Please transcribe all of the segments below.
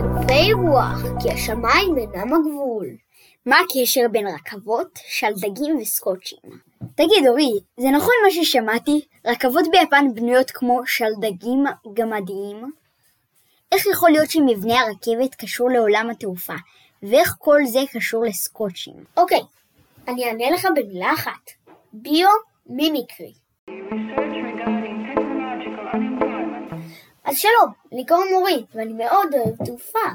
ענפי רוח, כי השמיים אינם הגבול. מה הקשר בין רכבות, שלדגים וסקוטשים? תגיד, אורי, זה נכון מה ששמעתי? רכבות ביפן בנויות כמו שלדגים גמדיים? איך יכול להיות שמבנה הרכבת קשור לעולם התעופה, ואיך כל זה קשור לסקוטשים? אוקיי, אני אענה לך במילה אחת. ביו-מימיקרי. אז שלום, לי קוראים אורית, ואני מאוד אוהב תעופה.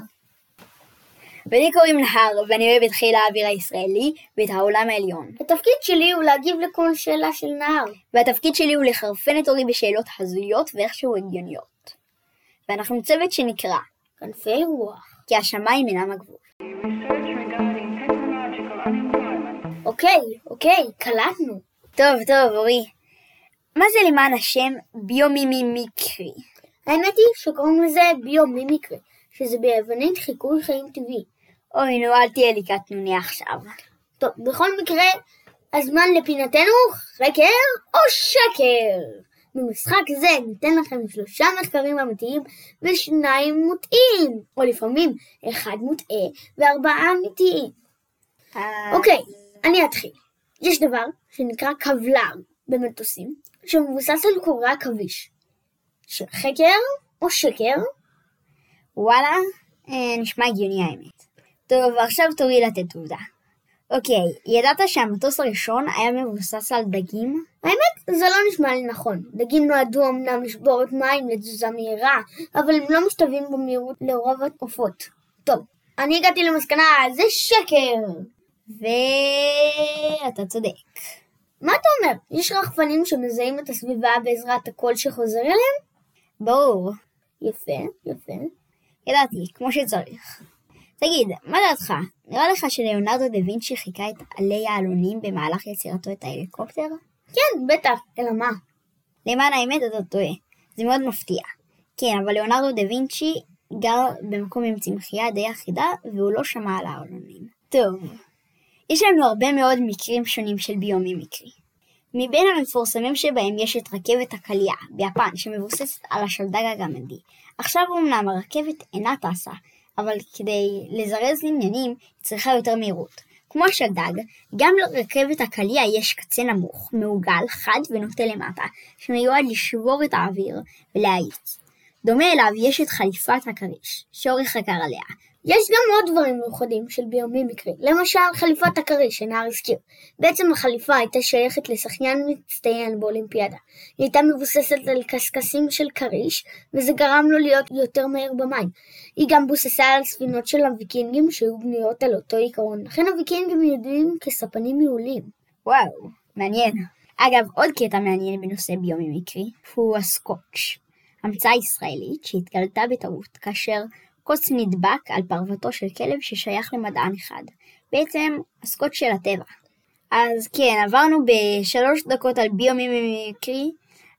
ולי קוראים נהר, ואני אוהב את חיל האוויר הישראלי ואת העולם העליון. התפקיד שלי הוא להגיב לכל שאלה של נהר. והתפקיד שלי הוא לחרפן את אורי בשאלות הזויות ואיכשהו הגיוניות. ואנחנו צוות שנקרא כנפי רוח. כי השמיים אינם הגבול. אוקיי, אוקיי, קלטנו. טוב, טוב, אורי. מה זה למען השם ביומימיקרי? האמת היא שקוראים לזה ביומימיקרי, שזה ביוונית חיקוי חיים טבעי. אוי, נו, אל תהיה לי קטנוני עכשיו. טוב, בכל מקרה, הזמן לפינתנו חקר או שקר. במשחק זה ניתן לכם שלושה מחקרים אמיתיים ושניים מוטעים, או לפעמים אחד מוטעה וארבעה אמיתיים. אוקיי, אני אתחיל. יש דבר שנקרא קבלר במטוסים, שמבוסס על קורי עכביש. חקר או שקר? וואלה, אה, נשמע הגיוני האמת. טוב, עכשיו תורי לתת עובדה. אוקיי, ידעת שהמטוס הראשון היה מבוסס על דגים? האמת, זה לא נשמע לי נכון. דגים נועדו אמנם לשבור את מים לתזוזה מהירה, אבל הם לא משתווים במהירות לרוב העופות. טוב, אני הגעתי למסקנה, זה שקר! ואתה צודק. מה אתה אומר? יש רחפנים שמזהים את הסביבה בעזרת הקול שחוזר אליהם? ברור. יפה, יפה. ידעתי, כמו שצריך. תגיד, מה דעתך? נראה לך שליאונרדו דה וינצ'י חיכה את עלי העלונים במהלך יצירתו את ההליקופטר? כן, בטח, אלא מה? למען האמת אתה טועה. זה מאוד מפתיע. כן, אבל ליאונרדו דה וינצ'י גר במקום עם צמחייה די אחידה, והוא לא שמע על העלונים. טוב, יש לנו הרבה מאוד מקרים שונים של ביומימיקרי. מבין המפורסמים שבהם יש את רכבת הקליעה ביפן שמבוססת על השלדג הגמדי. עכשיו אמנם הרכבת אינה טסה, אבל כדי לזרז עניינים היא צריכה יותר מהירות. כמו השלדג, גם לרכבת הקליע יש קצה נמוך, מעוגל, חד ונוטה למטה, שמיועד לשבור את האוויר ולהאיץ. דומה אליו יש את חליפת הכריש, שאורי חקר עליה, יש גם עוד דברים מיוחדים של ביומימיקרי, למשל חליפת הכריש שנהר הזכיר. בעצם החליפה הייתה שייכת לשחיין מצטיין באולימפיאדה. היא הייתה מבוססת על קשקשים של כריש, וזה גרם לו להיות יותר מהר במים. היא גם בוססה על ספינות של הוויקינגים שהיו בנויות על אותו עיקרון, לכן הוויקינגים ידועים כספנים מעולים. וואו, מעניין. אגב, עוד קטע מעניין בנושא ביומימיקרי הוא הסקוץ'. המצאה ישראלית שהתגלתה בטעות כאשר קוץ נדבק על פרוותו של כלב ששייך למדען אחד. בעצם, הסקוט של הטבע. אז כן, עברנו בשלוש דקות על ביומימיקרי,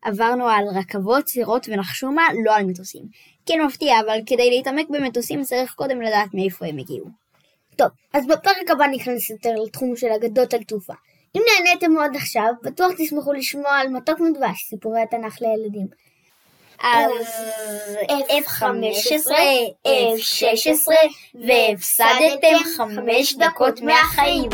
עברנו על רכבות, סירות ונחשו מה, לא על מטוסים. כן מפתיע, אבל כדי להתעמק במטוסים צריך קודם לדעת מאיפה הם הגיעו. טוב, אז בפרק הבא ניכנס יותר לתחום של אגדות על תעופה. אם נהניתם מאוד עכשיו, בטוח תשמחו לשמוע על מתוק מדבש, סיפורי התנ"ך לילדים. אז F15, F16, והפסדתם חמש דקות מהחיים.